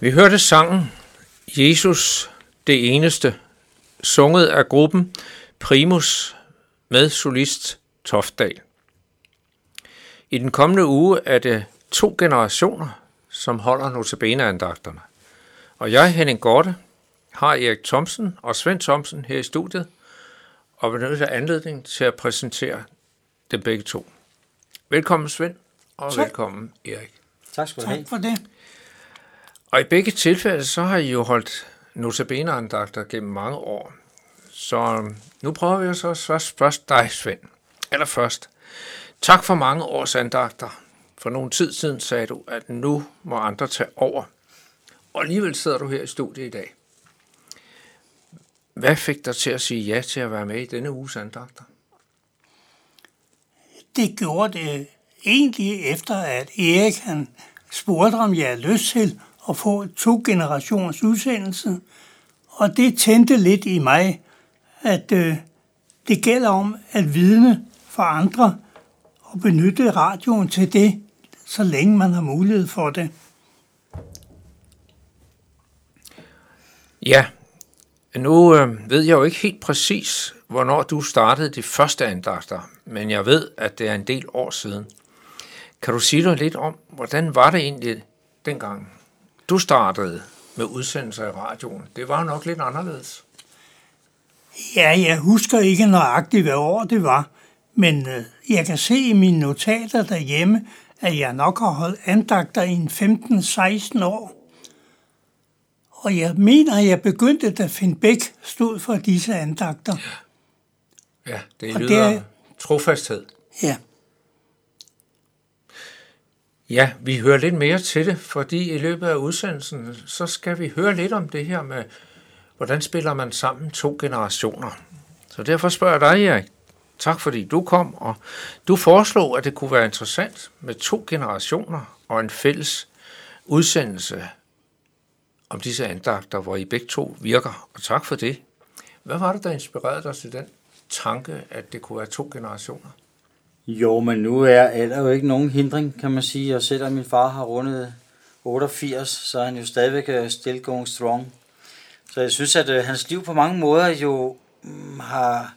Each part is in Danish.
Vi hørte sangen Jesus det eneste, sunget af gruppen Primus med solist Toftdal. I den kommende uge er det to generationer, som holder notabeneandagterne. Og jeg, Henning Gorte, har Erik Thomsen og Svend Thomsen her i studiet, og benytter anledning til at præsentere dem begge to. Velkommen Svend, og tak. velkommen Erik. Tak skal du have. Tak for det. Og i begge tilfælde, så har I jo holdt notabeneandagter gennem mange år. Så øhm, nu prøver vi så først, først dig, Svend. Eller først. Tak for mange års andagter. For nogle tid siden sagde du, at nu må andre tage over. Og alligevel sidder du her i studiet i dag. Hvad fik dig til at sige ja til at være med i denne uges andagter? Det gjorde det egentlig efter, at Erik han spurgte, om jeg havde lyst til at få to generationers udsendelse. Og det tændte lidt i mig, at øh, det gælder om at vidne for andre og benytte radioen til det, så længe man har mulighed for det. Ja, nu øh, ved jeg jo ikke helt præcis, hvornår du startede de første andagter, men jeg ved, at det er en del år siden. Kan du sige dig lidt om, hvordan var det egentlig dengang, du startede med udsendelser i radioen? Det var nok lidt anderledes. Ja, jeg husker ikke nøjagtigt, hvad år det var, men øh, jeg kan se i mine notater derhjemme, at jeg nok har holdt andagter i 15-16 år. Og jeg mener, at jeg begyndte, da Finn Bæk stod for disse andagter. Ja, ja det lyder det er, trofasthed. Ja. Ja, vi hører lidt mere til det, fordi i løbet af udsendelsen, så skal vi høre lidt om det her med, hvordan spiller man sammen to generationer. Så derfor spørger jeg dig, Erik. Tak fordi du kom, og du foreslog, at det kunne være interessant med to generationer og en fælles udsendelse om disse andagter, hvor I begge to virker. Og tak for det. Hvad var det, der inspirerede dig til den tanke, at det kunne være to generationer? Jo, men nu er alder jo ikke nogen hindring, kan man sige. Og selvom min far har rundet 88, så er han jo stadigvæk øh, still going strong. Så jeg synes, at øh, hans liv på mange måder jo mm, har,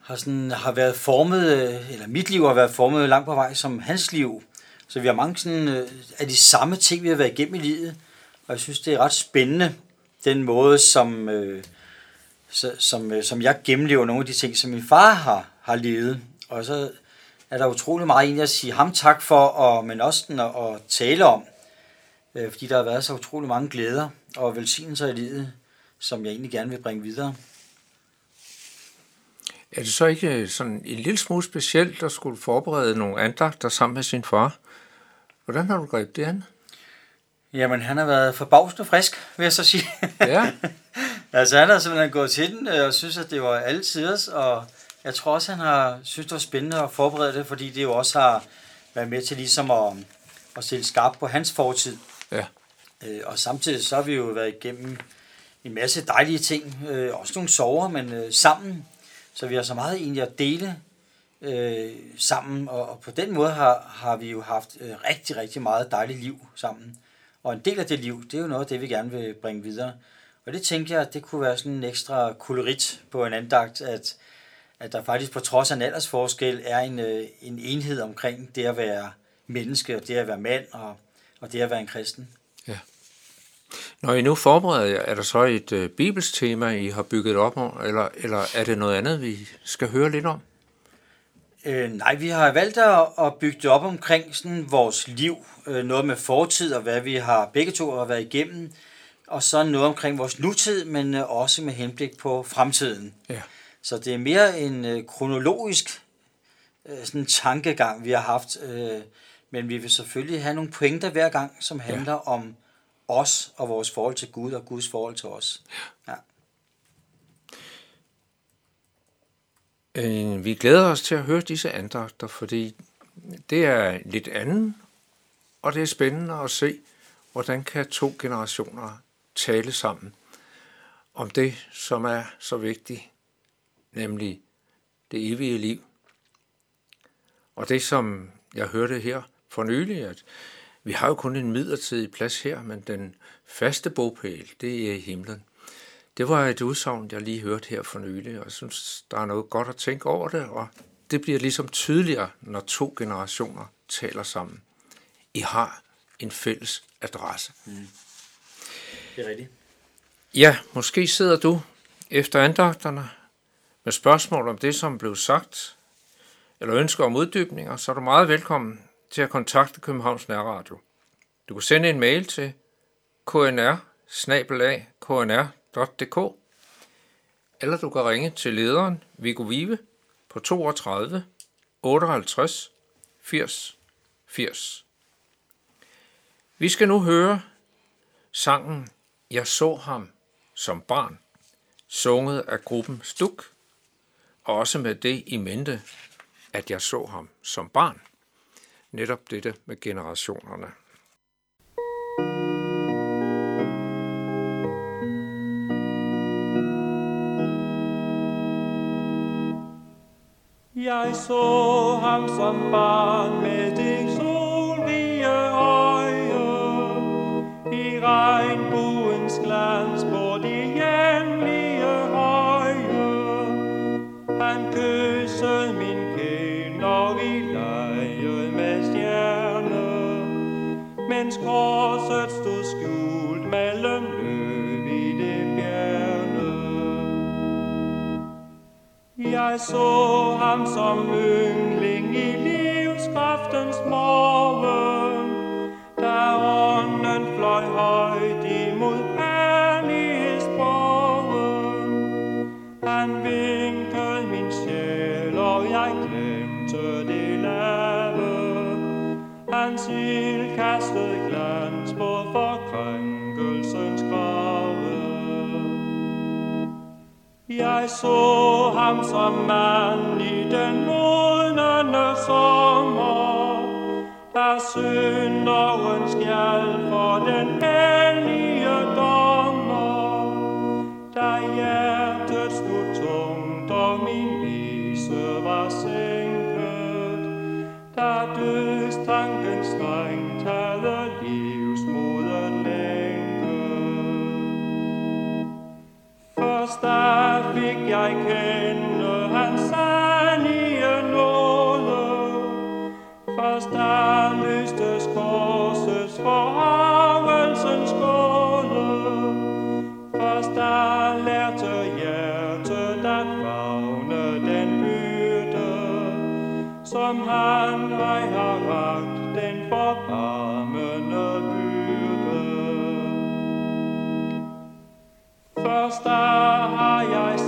har, sådan, har været formet, øh, eller mit liv har været formet langt på vej som hans liv. Så vi har mange sådan, øh, af de samme ting, vi har været igennem i livet. Og jeg synes, det er ret spændende, den måde, som, øh, som, øh, som jeg gennemlever nogle af de ting, som min far har, har levet. Og så er der utrolig meget egentlig at sige ham tak for, og, men også den at, at tale om. Øh, fordi der har været så utrolig mange glæder og velsignelser i livet, som jeg egentlig gerne vil bringe videre. Er det så ikke sådan en lille smule specielt at skulle forberede nogle andagter sammen med sin far? Hvordan har du grebet det an? Jamen, han har været forbavsende frisk, vil jeg så sige. Ja. altså, han har simpelthen gået til den, øh, og synes, at det var alle tiders, og jeg tror også, han har synes, det var spændende at forberede det, fordi det jo også har været med til ligesom at, at stille skarp på hans fortid. Ja. Øh, og samtidig så har vi jo været igennem en masse dejlige ting, øh, også nogle sover, men øh, sammen. Så vi har så meget egentlig at dele øh, sammen, og, og på den måde har, har vi jo haft øh, rigtig, rigtig meget dejligt liv sammen. Og en del af det liv, det er jo noget af det, vi gerne vil bringe videre. Og det tænker jeg, det kunne være sådan en ekstra kolorit på en andagt, at at der faktisk på trods af en aldersforskel er en, øh, en enhed omkring det at være menneske, og det at være mand, og, og det at være en kristen. Ja. Når I nu forbereder jer, er der så et øh, bibelstema, I har bygget op om, eller, eller er det noget andet, vi skal høre lidt om? Øh, nej, vi har valgt at, at bygge det op omkring sådan vores liv. Øh, noget med fortid og hvad vi har begge to har været igennem. Og så noget omkring vores nutid, men øh, også med henblik på fremtiden. Ja. Så det er mere en øh, kronologisk øh, sådan tankegang, vi har haft. Øh, men vi vil selvfølgelig have nogle pointer hver gang, som handler ja. om os og vores forhold til Gud og Guds forhold til os. Ja. Øh, vi glæder os til at høre disse andagter, fordi det er lidt andet, og det er spændende at se, hvordan kan to generationer tale sammen om det, som er så vigtigt nemlig det evige liv. Og det, som jeg hørte her for nylig, at, Vi har jo kun en midlertidig plads her, men den faste bogpæl, det er i himlen. Det var et udsagn, jeg lige hørte her for nylig, og jeg synes, der er noget godt at tænke over det, og det bliver ligesom tydeligere, når to generationer taler sammen. I har en fælles adresse. Mm. Det er rigtigt. Ja, måske sidder du efter andagterne med spørgsmål om det, som blev sagt, eller ønsker om uddybninger, så er du meget velkommen til at kontakte Københavns Nærradio. Du kan sende en mail til knr knr.dk eller du kan ringe til lederen Viggo Vive på 32 58 80 80. Vi skal nu høre sangen Jeg så ham som barn, sunget af gruppen Stuk, også med det i mente, at jeg så ham som barn. Netop dette med generationerne. Jeg så ham som barn med det solrige øje i regnbuens glans korset stod skjult mellem løv i det fjerne. Jeg så ham som yngling i livskraftens morgen, da ånden fløj højt imod herlighedsborgen. Han vinkede min sjæl, og jeg glemte det. Hans ild kastede glans på forkrænkelsens grave. Jeg så ham som mand i den modnende sommer, der synderen skjald for den han den. Først da har jeg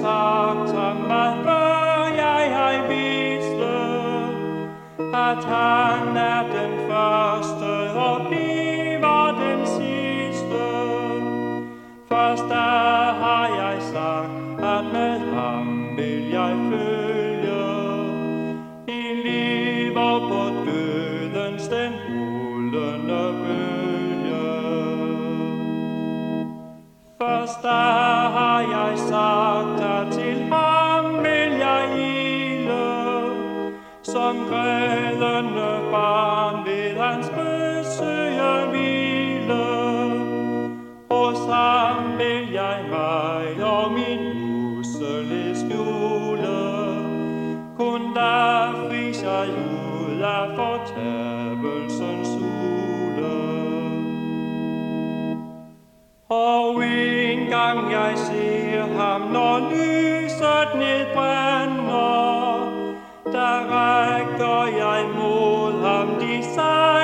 han er den første og bliver den sidste. Først da har jeg sagt, at med ham vil jeg følge i liv og på dødens den rullende bølge. Først da har jeg sagt, grædende barn ved hans besøge hvile. Og sammen vil jeg mig og min usel skjule, kun der fris jeg ud af fortabelsens hule. Og en gang jeg ser ham